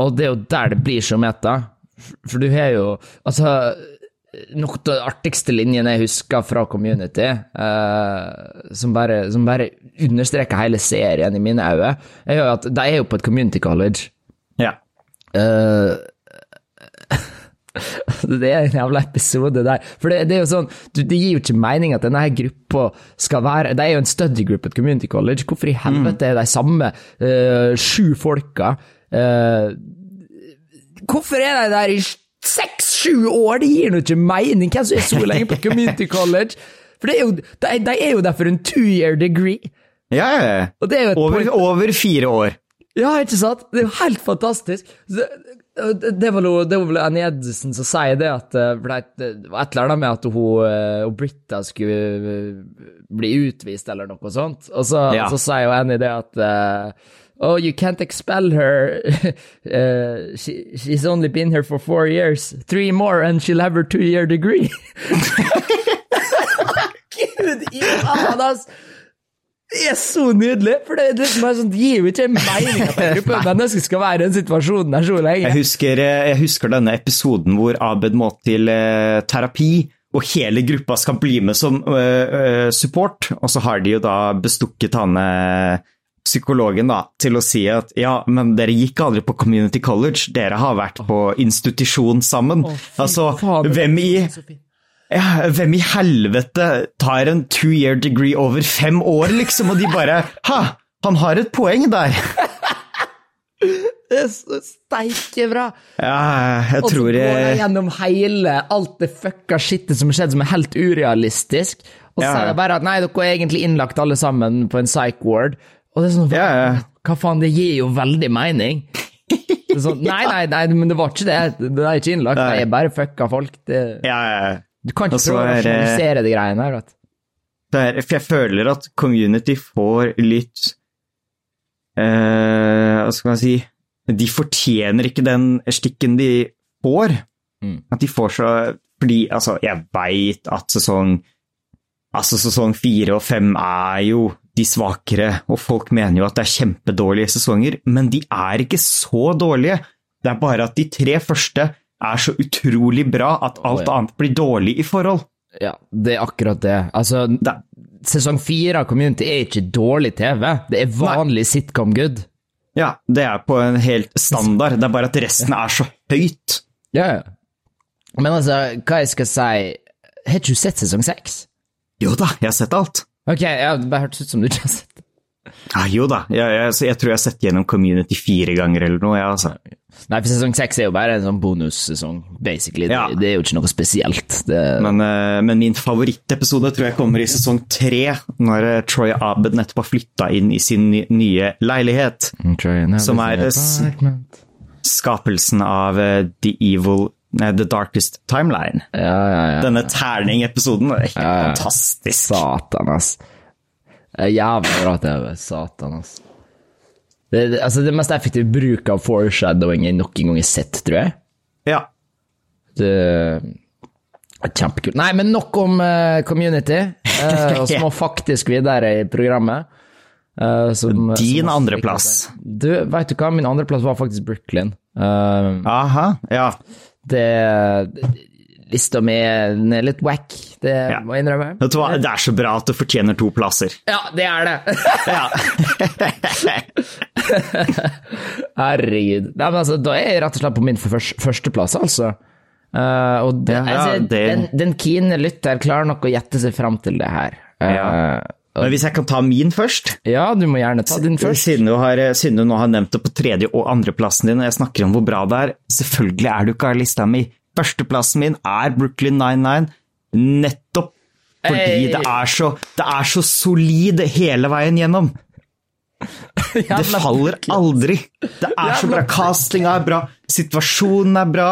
Og det er jo der det blir så meta. For du har jo Altså, noe av de artigste linjene jeg husker fra Community, uh, som, bare, som bare understreker hele serien i mine øyne, er jo at de er jo på et community college. ja. Uh, det er en jævla episode der. For det, det er jo sånn, du, det gir jo ikke mening at denne her gruppa skal være Det er jo en study group et community college. Hvorfor i helvete er de samme uh, sju folka Uh, Hvorfor er de der i seks-sju år? Det gir nå ikke mening! Hvem som er så lenge på community college? For det er jo, de, de er jo der for en two year degree. ja, ja, ja. Er Over, over fire år. ja, ikke sant? Det er jo helt fantastisk. Det, det var vel det var vel Annie Edison som sier det, at eh, det var et eller annet med at hun, eh, og Britta skulle eh, bli utvist eller noe sånt. Og så, Ja. så sier jo Annie det at eh, Oh, you can't expel her. Uh, she, she's only been here for four years. Three more and she'll have her two-year degree. Gud i faen, ass! Det er så nydelig, for det, liksom er sånn, gir jo ikke mening at en gruppe mennesker skal være i den situasjonen der så lenge. Jeg husker, eh, jeg husker denne episoden hvor Abed må til eh, terapi, og hele gruppa skal bli med som uh, uh, support, og så har de jo da bestukket han eh, psykologen da, til å si at ja, men dere gikk aldri på community college, dere har vært på institusjon sammen. altså, faen, hvem i, ja, hvem i helvete tar en two year degree over fem år, liksom, og de bare ha, han har et poeng der. Det er steike bra! Ja, jeg tror Og så går de jeg gjennom hele alt det fucka skittet som har skjedd, som er helt urealistisk, og så Ja. sier de bare at nei, dere er egentlig innlagt alle sammen på en psych ward. Og det er sånn, Ja, hva faen, det gir jo veldig mening. Sånn, nei, nei, nei, men det var ikke det. Det er ikke innlagt, Nei. det er bare fucka folk. Det, ja, ja. du kan ikke prøve å er rasjonalisere de greiene her. Vet. du. Er, for jeg føler at community får litt eh, Hva skal man si De fortjener ikke den stikken de får. Mm. At de får så Fordi, altså, jeg veit at sesong Altså, sesong fire og fem er jo de svakere, og folk mener jo at det er kjempedårlige sesonger, men de er ikke så dårlige. Det er bare at de tre første er så utrolig bra at alt oh, ja. annet blir dårlig i forhold. Ja, det er akkurat det. Altså, Det, sesong fire av Community er ikke dårlig TV. Det er vanlig sitcom good. Ja, det er på en helt standard. Det er bare at resten er så høyt. Ja, ja. Men altså, hva jeg skal si Har ikke du sett sesong seks? Jo da, jeg har sett alt. Ok, ja, det bare hørtes ut som du ikke har sett det. Ah, jo da, jeg, jeg, så jeg tror jeg har sett gjennom Community fire ganger eller noe. Ja, altså. Nei, for sesong seks er jo bare en sånn bonussesong, basically. Ja. Det, det er jo ikke noe spesielt. Det, Men, eh, men min favorittepisode tror jeg kommer i sesong tre, når eh, Troy Abed nettopp har flytta inn i sin nye leilighet. Som er Skapelsen av eh, The Evil The Darkest Timeline. Ja, ja, ja. Denne terning-episoden er helt fantastisk. Satan, ass. Jævlig bra TV. Satan, ass. Det, det, altså, det mest effektive bruk av foreshadowing jeg noen gang har sett, tror jeg. Ja. Det er kjempekult. Nei, men nok om uh, community. Uh, og så må faktisk videre i programmet. Uh, som, Din andreplass. Du, vet du hva? Min andreplass var faktisk Brooklyn. Uh, Aha, ja. Det Lista mi er litt wack, det Ja. må jeg innrømme. Det er så bra at du fortjener to plasser. Ja, det er det! Herregud. Nei, men altså, da er jeg rett og slett på min først, førsteplass, altså. Uh, og det, Ja, ja, altså, det- den, den kine lytter klarer nok å gjette seg fram til det her. Uh, Ja. Men hvis jeg kan ta min først Ja, du må gjerne ta din først. Siden du, har, siden du nå har nevnt det på tredje- og andreplassen din, og jeg snakker om hvor bra det er Selvfølgelig er du ikke av lista mi. Førsteplassen min er Brooklyn 99, nettopp fordi Hey. det, er så, det er så solid hele veien gjennom. Det faller aldri. Det er så bra. Castinga er bra, situasjonen er bra,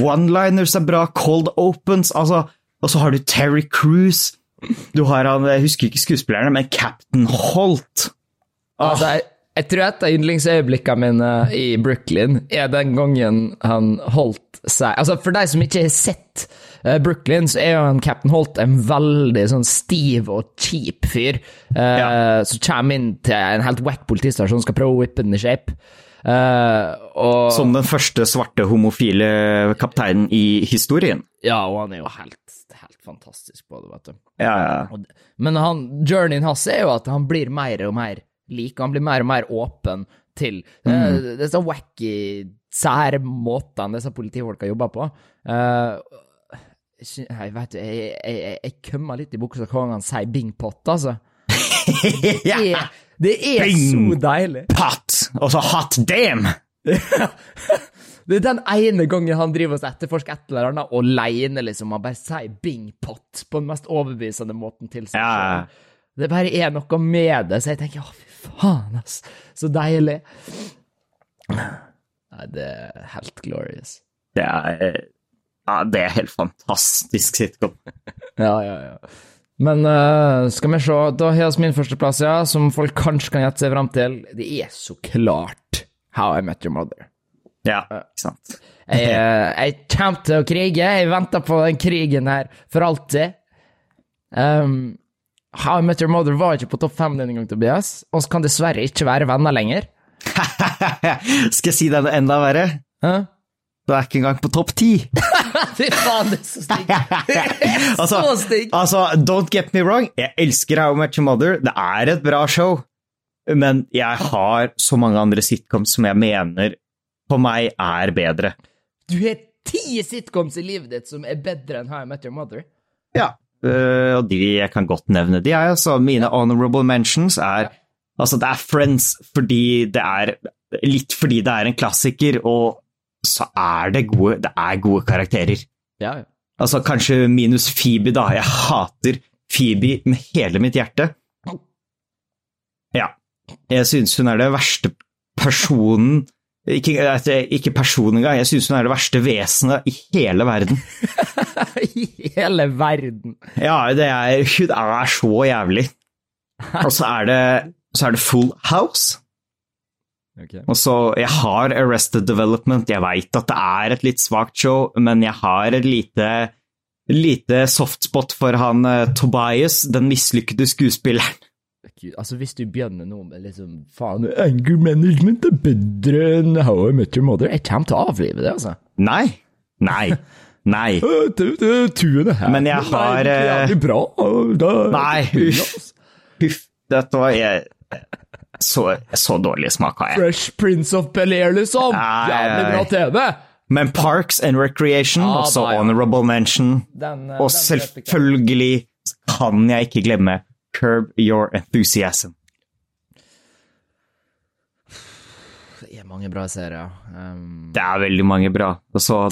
one-liners er bra, cold opens altså, Og så har du Terry Cruise. Du har han, jeg husker ikke skuespillerne, men Captain Holt. Altså, jeg, jeg tror et av yndlingsøyeblikkene mine i Brooklyn er den gangen han holdt seg Altså, for de som ikke har sett eh, Brooklyn, så er jo han Captain Holt en veldig sånn stiv og kjip fyr eh, som kommer inn til en helt wack politistasjon skal prøve å whippe den i shape. Eh, og Som den første svarte homofile kapteinen i historien. Ja, og han er jo helt fantastisk på det, vet du. Ja, ja. Men han, journeyen hans er jo at han blir mer og mer lik, han blir mer og mer åpen til mm. disse wacky, sære måtene disse politifolka jobber på. Uh, jeg vet du, jeg, jeg, jeg, jeg kømmer litt i buksa hver gang han sier Bing Pot, altså. Det er, det er Bing. så deilig. Pot! Og så hot damn! Det er den ene gangen han driver og etterforsker et eller annet alene, liksom. Han bare sier Bing pott på den mest overbevisende måten til seg Ja. Det bare er noe med det, så jeg tenker å, fy faen, ass. Så deilig. Nei, det er helt glorious. Det er, ja, det er helt fantastisk sitcom. Ja, ja, ja. Men uh, skal vi se, da har vi min førsteplass, ja, som folk kanskje kan gjette seg fram til. Det er så klart How I Met Your Mother. Ja, ikke sant. Jeg, eh, jeg kommer til å krige. Jeg venter på den krigen her for alltid. Um, How I Met Your Mother var ikke på topp fem denne gang, Tobias. Og kan dessverre ikke være venner lenger. Skal jeg si deg det enda verre? Hæ? Du er ikke engang på topp ti. Fy faen, det er så stygg! Altså, så stygt! altså, don't get me wrong, jeg elsker How I Met Your Mother. Det er et bra show. Men jeg har så mange andre sitcoms som jeg mener på meg er bedre. Du har ti sitcoms i livet ditt som er bedre enn How I Met Your Mother. Ja. øh, og de, jeg kan godt nevne de, er Altså, mine honorable mentions er Altså, det er Friends fordi det er Litt fordi det er en klassiker, og så er det gode, det er gode karakterer. Ja, ja. Altså, kanskje minus Phoebe, da. Jeg hater Phoebe med hele mitt hjerte. Ja. Jeg synes hun er det verste personen Ikke, ikke personen engang, jeg synes hun er det verste vesenet i hele verden. I hele verden. Ja, det er, hun er så jævlig. Og så er det, så er det Full House. Og så, Jeg har Arrested Development, jeg veit at det er et litt svakt show, men jeg har et lite, lite softspot for han eh, Tobias, den mislykkede skuespilleren. Gud, altså Hvis du begynner nå med liksom Faen, anger management er bedre enn How I Met Your Mother Jeg kommer til å avlive det, altså. Nei. Nei. Nei. Tuene her Men jeg har, Nei, Jævlig bra. da- Nei, uff. Huff. Dette var jeg, så, så dårlig smak har jeg. Fresh Prince of Bel-Air, liksom. Nei, Jævlig bra. TV. Men Parks and Recreation, ah, også da, ja. honorable mention. Den, eh, Og den selvfølgelig kan jeg ikke glemme Curb Your Enthusiasm. Det er mange bra serier. Um, Det er veldig mange bra. Altså,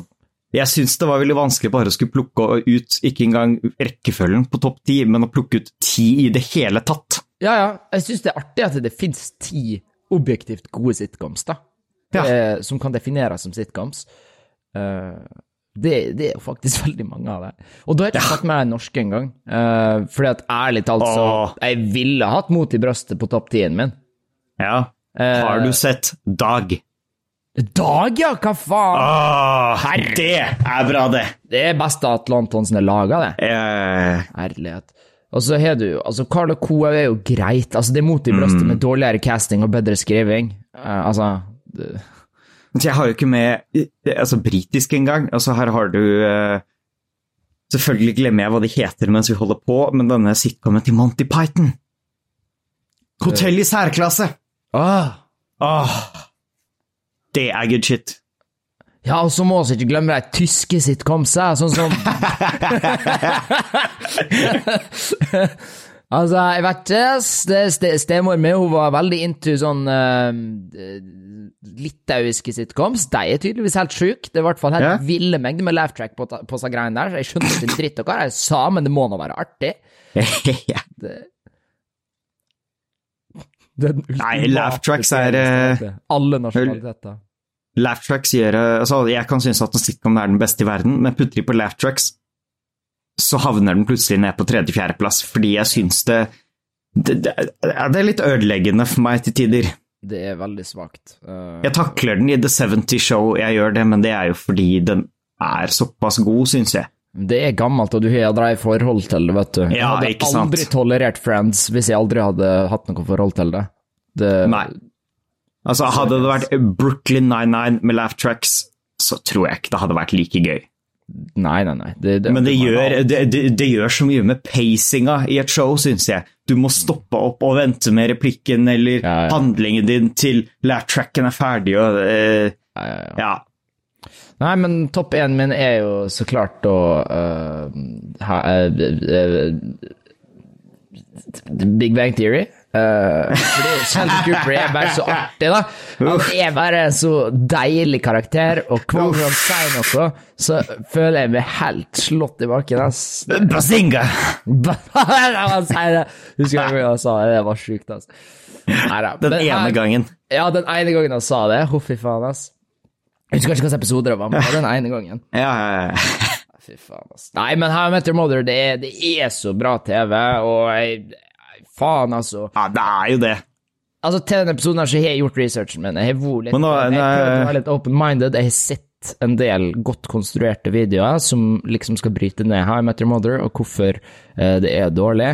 jeg syns det var veldig vanskelig bare å skulle plukke ut ikke engang rekkefølgen på topp ti, men å plukke ut ti i det hele tatt. ja, ja. Jeg syns det er artig at det fins ti objektivt gode sitcoms, da. Ja. Eh, som kan defineres som sitcoms. Eh, det, det er jo faktisk veldig mange av det. Og da har jeg ikke tatt med norske engang. Uh, fordi at ærlig talt så Åh. Jeg ville hatt mot i brøstet på topp tien min. Ja. Eh, Har du sett Dag? Dag, ja! Hva faen? Åh, det er bra, det! Det er best at Atle Antonsen er laga, det. Eh, Ærlighet. Og så har du altså Carl og Co. er jo greit. Altså, det er mot i brøstet med dårligere casting og bedre skriving. Uh, altså det, jeg har jo ikke med eh, altså, britisk engang. Altså, her har du uh, Selvfølgelig glemmer jeg hva de heter mens vi holder på, men denne sitcomen til Monty Python. Hotell i særklasse! ah. Åh, det er good shit. Ja, og så må vi ikke glemme de tyske sitcomsa, sånn som Altså, jeg vet ikke. Ste- Stemor mi hun var veldig into sånn uh, litauiske sitcoms. De er tydeligvis helt sjuke. Det er i hvert fall helt yeah. ville mengder med laugh track på, på seg greiene der. Så jeg skjønner ikke en dritt av hva jeg sa, men det må nå være artig. Det, den Nei, laugh tracks er, eh, Alle nasjonaliteter. Laugh tracks gjør eh, altså Jeg kan synes at en sitcom er den beste i verden, men putter de på laugh tracks, så havner den plutselig ned på tredje-fjerdeplass, fordi jeg syns det det, det det er litt ødeleggende for meg til tider. Det er veldig svakt. Uh, Jeg takler den i The 70 Show, jeg gjør det, men det er jo fordi den er såpass god, syns jeg. Det er gammelt, og du har aldri forhold til det, vet du. jeg hadde ikke sant. aldri tolerert Friends hvis jeg aldri hadde hatt noe forhold til det. det Nei. Altså, hadde det vært Brooklyn 99 med laugh tracks, så tror jeg ikke det hadde vært like gøy. Nei, nei, nei. Det, Men det gjør, det, det, det gjør så mye med pacinga i et show, syns jeg. Du må stoppe opp og vente med replikken eller Ja, ja. handlingen din til laugh tracken er ferdig og eh, ja. Ja. Nei, men topp én min er jo så klart å uh, ha uh, uh, Big Bang Theory. Uh, fordi Sheldon Cooper er bare så artig, da. Han er bare en så deilig karakter, og hver gang han sier noe, så føler jeg meg helt slått i bakken. ass. Bazinga! han sier det! Husker jeg han sa det? Det var sjukt, ass. Neida, Den men ene gangen. Ja, den ene gangen han sa det. Huff, faen, ass. Jeg husker ikke hvilke episoder det var, men den ene gangen. Ja, ja, ja. Fy faen, ass. Nei, men How I Met Your Mother, det er, det er så bra TV, og jeg Faen, altså. ja, det er jo det. Altså, Til denne episoden her så har jeg gjort researchen min. Jeg har vært litt, nå- jeg nå- å være litt open-minded. Jeg har sett en del godt konstruerte videoer som liksom skal bryte ned How I Met Your Mother, og hvorfor eh, det er dårlig.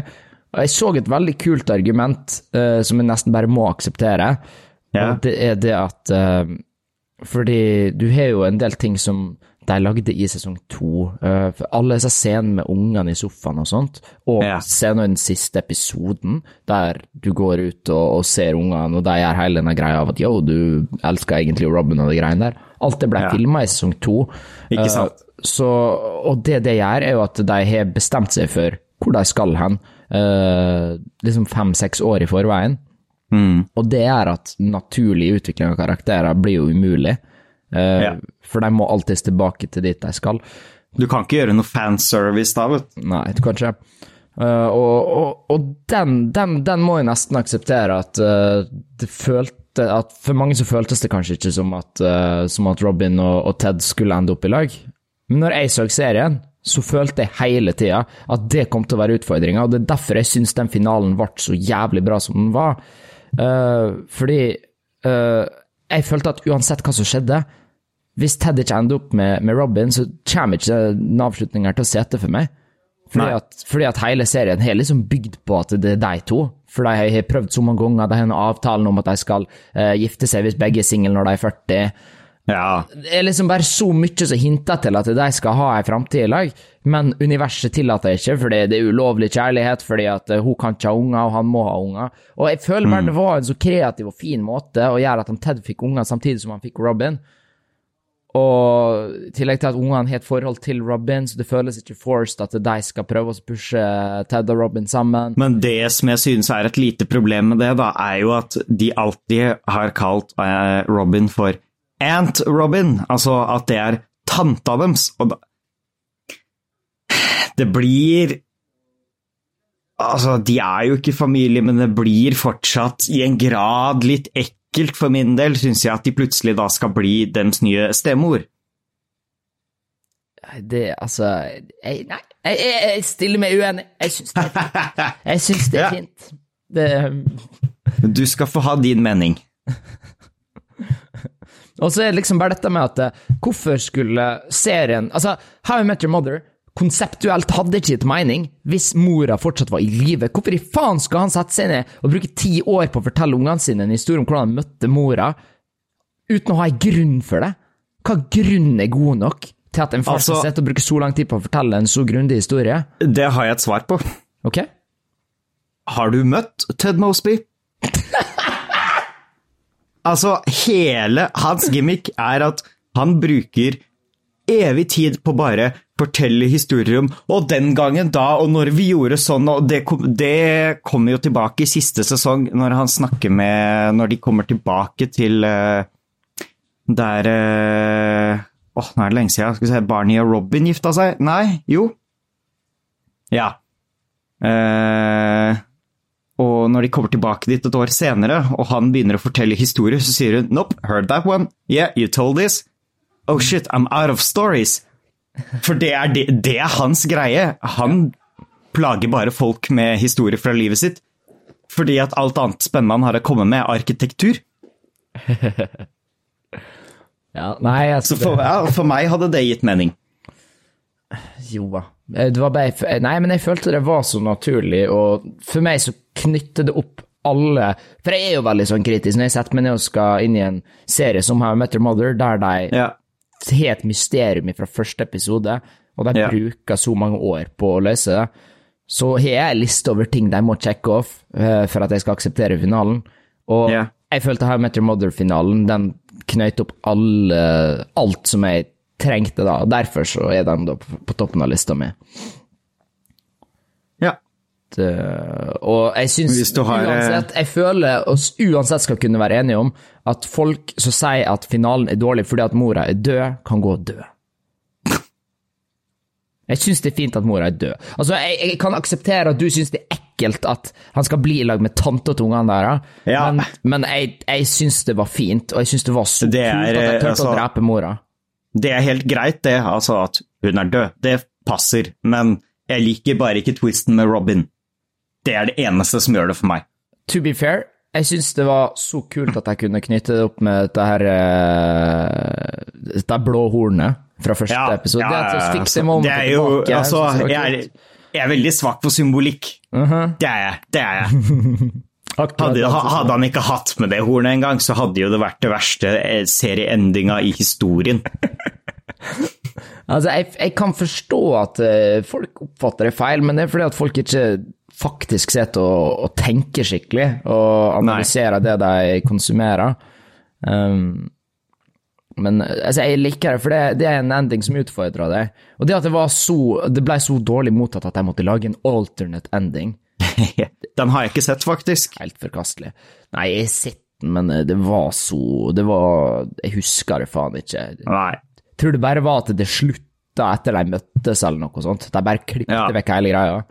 Og jeg så et veldig kult argument eh, som jeg nesten bare må akseptere. Ja. Og det er det at eh, Fordi du har jo en del ting som de lagde i sesong to. eh, for alle disse scenene med ungene i sofaen og sånt, og Ja. scenen i den siste episoden, der du går ut og, og ser ungene, og de gjør hele denne greia av at yo, du elsker egentlig Robin og de greiene der. Alt det ble Ja. filma i sesong to. Ikke sant? Uh, så, og det det gjør, er jo at de har bestemt seg for hvor de skal hen, uh, liksom fem-seks år i forveien. Mm. Og det er at naturlig utvikling av karakterer blir jo umulig. Eh, Ja. For de må alltids tilbake til dit de skal. Du kan ikke gjøre noe fanservice da, vet du. Nei, kanskje. Uh, og og, og den, den, den må jeg nesten akseptere at uh, det følte at For mange så føltes det kanskje ikke som at, uh, som at Robin og, og Ted skulle ende opp i lag. Men når jeg så serien, så følte jeg hele tida at det kom til å være utfordringa, og det er derfor jeg syns den finalen ble så jævlig bra som den var. Fordi jeg følte at uansett hva som skjedde, hvis Ted ikke ender opp med, med Robin, så kommer ikke den avslutningen til å sete for meg. Fordi at, fordi at hele serien har liksom bygd på at det er de to. For de har prøvd så mange ganger, de har en avtale om at de skal uh, gifte seg hvis begge er single når de er 40. Ja. Det er liksom bare så mye som hinter til at de skal ha en framtid i lag, men universet tillater ikke, fordi det er ulovlig kjærlighet, fordi at eh, hun kan ikke ha unger, og han må ha unger. Og jeg føler bare det var en så kreativ og fin måte å gjøre at han Ted fikk unger samtidig som han fikk Robin. Og i tillegg til at ungene har et forhold til Robin, så det føles ikke forced at de skal prøve å pushe Ted og Robin sammen. Men det som jeg synes er et lite problem med det, da, er jo at de alltid har kalt eh, Robin for Aunt Robin, altså at det er tanta deres. Og da Det blir Altså, de er jo ikke familie, men det blir fortsatt i en grad litt ekkelt for min del, syns jeg, at de plutselig da skal bli deres nye stemor. Det, altså jeg, Nei, jeg, jeg, jeg stiller meg uenig. Jeg syns det er fint. Jeg syns det er fint. Det, Du skal få ha din mening. Og så er det liksom bare dette med at eh, hvorfor skulle serien Altså, How I Met Your Mother konseptuelt hadde ikke gitt mening hvis mora fortsatt var i live. Hvorfor i faen skal han sette seg ned og bruke ti år på å fortelle ungene sine en historie om hvordan han møtte mora, uten å ha en grunn for det? Hva grunn er god nok til at en far skal Altså- sitte og bruke så lang tid på å fortelle en så grundig historie? Det har jeg et svar på. Ok? Har du møtt Ted Mosby? Altså, hele hans gimmick er at han bruker evig tid på bare fortelle historier om Og den gangen da, og når vi gjorde sånn, og det, kom, det kommer jo tilbake i siste sesong, når han snakker med Når de kommer tilbake til uh, der uh, Åh, nå er det lenge siden. Skal vi se, Barney og Robin gifta seg? Nei? Jo. Ja. Uh, og når de kommer tilbake dit et år senere, og han begynner å fortelle historier, så sier hun Nope, heard that one. Yeah, you told this. Oh shit, I'm out of stories. For det er, det, det er hans greie. Han plager bare folk med historier fra livet sitt. Fordi at alt annet spennende han har å komme med, er arkitektur. ja, nei, altså, Så for, ja, for meg hadde det gitt mening. Jo da. Det var bare Nei, men jeg følte det var så naturlig, og for meg så knytter det opp alle For jeg er jo veldig sånn kritisk når jeg setter meg ned og skal inn i en serie som How I Met Your Mother, der de Ja. har et mysterium fra første episode, og de Ja. bruker så mange år på å løse det. Så har jeg en liste over ting de må sjekke off eh, for at jeg skal akseptere finalen. Og Ja. jeg følte How I Met Your Mother-finalen, den knøt opp alle, alt som jeg trengte da, og derfor så er den da på, toppen av lista mi. ja. Det- og jeg syns har, eh, uansett Jeg føler oss uansett skal kunne være enige om at folk som sier at finalen er dårlig fordi at mora er død, kan gå og dø. Jeg syns det er fint at mora er død. Altså, jeg, jeg kan akseptere at du syns det er ekkelt at han skal bli i lag med tante og ungene der, Ja. men, men jeg, jeg syns det var fint, og jeg syns det var så Det er, kult at jeg turte altså- å drepe mora. Det er helt greit, det, altså at hun er død. Det passer. Men jeg liker bare ikke twisten med Robin. Det er det eneste som gjør det for meg. To be fair, jeg syns det var så kult at jeg kunne knytte det opp med dette her eh, Dette blå hornet fra første episode. det at jeg altså, det er jo, tilbake, altså, jeg jeg, er, jeg er veldig svak for symbolikk. Det er jeg. Det er jeg. Hadde, hadde han ikke hatt med det hornet engang, så hadde jo det vært det verste eh, serieendinga i historien. Altså, jeg, jeg kan forstå at eh, folk oppfatter det feil, men det er fordi at folk ikke faktisk sitter og, og tenker skikkelig og analyserer det de konsumerer. Um, men altså, jeg liker det, for det, det er en ending som utfordrer deg. Og det at det, var så, det ble så dårlig mottatt at jeg måtte lage en alternate ending, Den har jeg ikke sett, faktisk. helt forkastelig. Nei, jeg har sett den, men eh, det var så Det var Jeg husker det faen ikke. Nei. tror det bare var at det slutta etter de møttes, eller noe sånt. De bare klippet Ja. vekk hele greia.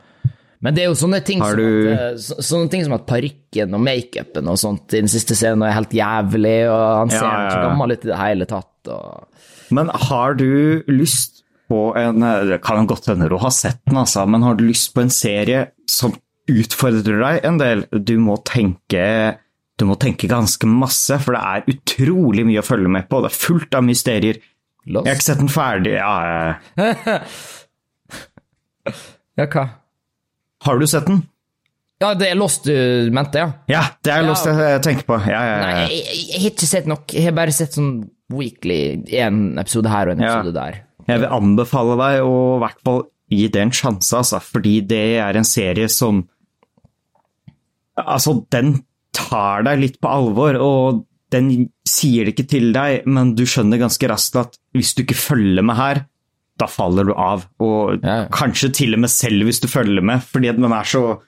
Men det er jo sånne ting, Har som, du- at, eh, så, sånne ting som at parykken og makeupen og sånt i den siste scenen er helt jævlig, og han ser Ja, ja, ja. gammel ut i det hele tatt. Og... Men har du lyst på en Det kan godt hende du har sett den, altså, men har du lyst på en serie som utfordrer deg en del? Du må tenke du må tenke ganske masse, for det er utrolig mye å følge med på. Det er fullt av mysterier. Lost? Jeg har ikke sett den ferdig. Ja, ja. Ja, hva? har du sett den? Ja, det er Lost du mente, ja? Ja, det er Ja. jeg tenker på. Ja, ja, Nei, jeg, jeg, jeg har ikke sett nok. Jeg har bare sett sånn weekly, en episode her og en episode der. Jeg vil anbefale deg å i hvert fall gi det en sjanse, altså, fordi det er en serie som Altså, den tar deg litt på alvor, og den sier det ikke til deg, men du skjønner ganske raskt at hvis du ikke følger med her, da faller du av. Og Ja. kanskje til og med selv hvis du følger med, fordi at den er så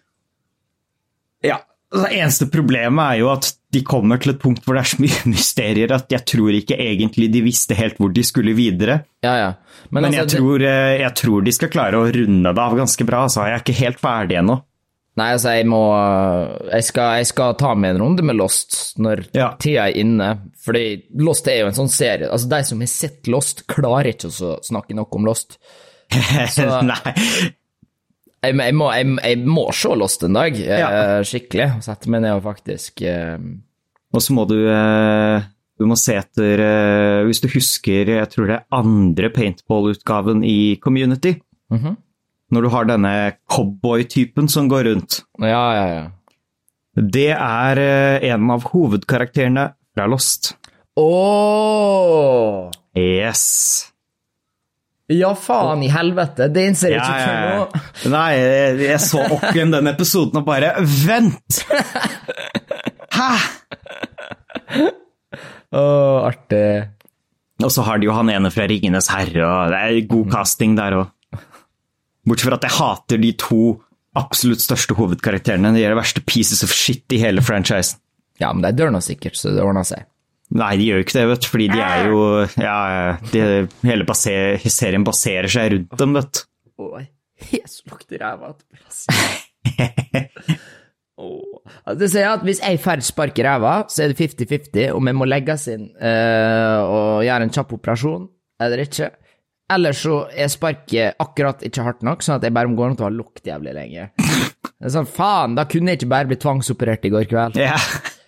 Ja. Det eneste problemet er jo at de kommer til et punkt hvor det er så mye mysterier at jeg tror ikke egentlig de visste helt hvor de skulle videre. Ja, ja. Men, Men altså, jeg tror, eh, jeg tror de skal klare å runde det av ganske bra. Altså. Jeg er ikke helt ferdig ennå. Nei, altså, jeg må Jeg skal, jeg skal ta meg en runde med Lost når Ja. tida er inne. Fordi Lost er jo en sånn serie Altså, de som har sett Lost, klarer ikke å snakke nok om Lost. Nei. Jeg, jeg, må, jeg, må se Lost en dag, eh, Ja. skikkelig. Sette meg ned og faktisk eh, Og så må du eh, Du må se etter eh, Hvis du husker, jeg tror det er andre paintball-utgaven i Community. Mhm. Når du har denne cowboy-typen som går rundt. Ja, ja, ja. Det er eh, en av hovedkarakterene fra Lost. Oh. Yes. Ja, faen i helvete! Det innser jeg Ja, ikke før ja. nå. Nei, jeg jeg så opp igjen den episoden og bare Vent! Hæ? Å, artig. Og så har de jo han ene fra Ringenes herre, og det er god casting der òg. Bortsett fra at jeg hater de to absolutt største hovedkarakterene. De er de verste pieces of shit i hele franchisen. Ja, men de dør nå sikkert, så det ordner seg. Nei, de gjør jo ikke det, vet du, fordi de er jo Ja, de, hele baser, serien baserer seg rundt dem, vet du. Oi, Jesus lukter ræva Oh. Det sier at Hvis jeg får spark i ræva, så er det 50-50 om jeg må legges inn uh, og gjøre en kjapp operasjon eller ikke. Eller så er sparket akkurat ikke hardt nok, sånn at jeg bare må gå rundt og ha lukt jævlig lenge. Det er sånn, faen, da kunne jeg ikke bare bli tvangsoperert i går kveld. Ja.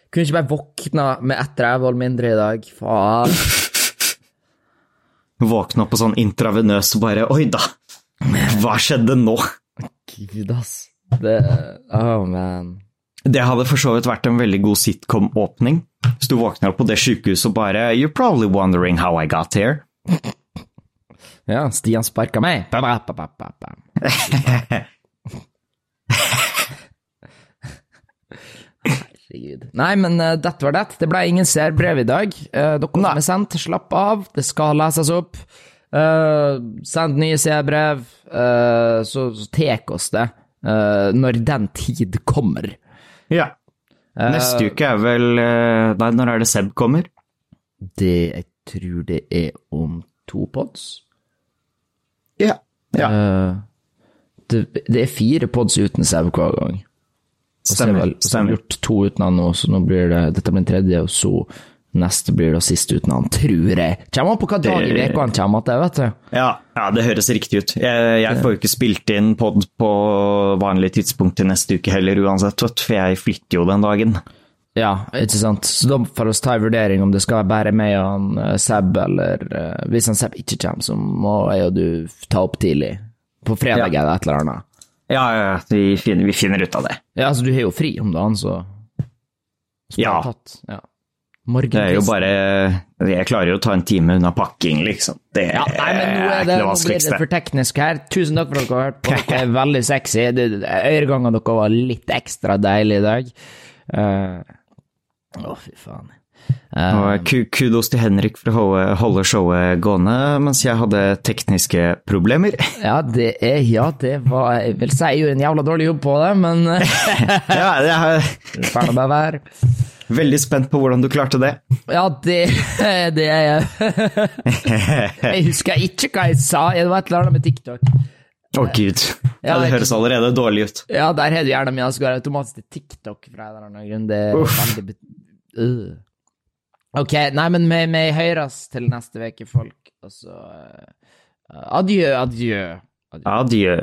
Kunne ikke bare våkna med ett rævhold mindre i dag. Faen. Våkne opp på sånn intravenøs og bare Oi da! Hva skjedde nå? Gud, ass. Det Oh, man. Det hadde for så vidt vært en veldig god sitcom-åpning. Hvis du våkner opp på det sykehuset og bare You're probably wondering how I got here. Ja, Stian sparka meg. Ba, ba, ba, ba, ba, ba. Herregud. Nei, men uh, dette var det. Det ble ingen seerbrev i dag. Uh, dere som er sendt, slapp av. Det skal leses opp. Uh, send nye seerbrev, uh, så, så tek oss det når den tid kommer. Ja. Neste uke er vel Nei, når er det Seb kommer? Det jeg tror det er om to pods. Ja. ja. det, det, er fire pods uten sau hver gang. Stemmer. Og så har vi gjort to uten han nå, så nå blir det Dette blir den tredje, og så neste blir det siste uten han, tror jeg. Kommer an på hva dag i uka han kommer til, vet du. Ja, ja, det høres riktig ut. Jeg, jeg får jo ikke spilt inn pod på vanlig tidspunkt til neste uke heller uansett, for jeg flytter jo den dagen. Ja, ikke sant. Så da får vi ta en vurdering om det skal være og han uh, Seb, eller uh, hvis han Seb ikke kommer, så må jeg og du ta opp tidlig. På fredag Ja. eller et eller annet. Ja, ja, vi finner, vi finner ut av det. Ja, altså du har jo fri om dagen, så så Ja. tatt. ja. Det er jo bare Jeg klarer jo å ta en time unna pakking, liksom. Det Ja, nei, men nå er det, er det nå blir det for teknisk her. Tusen takk for at dere har hørt på. Dere er veldig sexy. Øregangene deres var litt ekstra deilige i dag. Eh, Å, fy faen. Um, Og kudos til Henrik for å holde, holde showet gående mens jeg hadde tekniske problemer. ja, det er Ja, det var Jeg vil si jeg gjorde en jævla dårlig jobb på det, men Ja, det er Ferdig med være. veldig spent på hvordan du klarte det. Ja, det, det er jeg. Jeg husker ikke hva jeg sa. Det var et eller annet med TikTok. Å, gud. Ja, det høres allerede dårlig ut. Ja, der har du hjernen min går jeg automatisk til TikTok fra en eller annen grunn. Det er Uff. veldig Øh. Ok, nei, men vi, høres til neste uke, folk. Og så uh, Adjø, adjø. adjø. Adjø.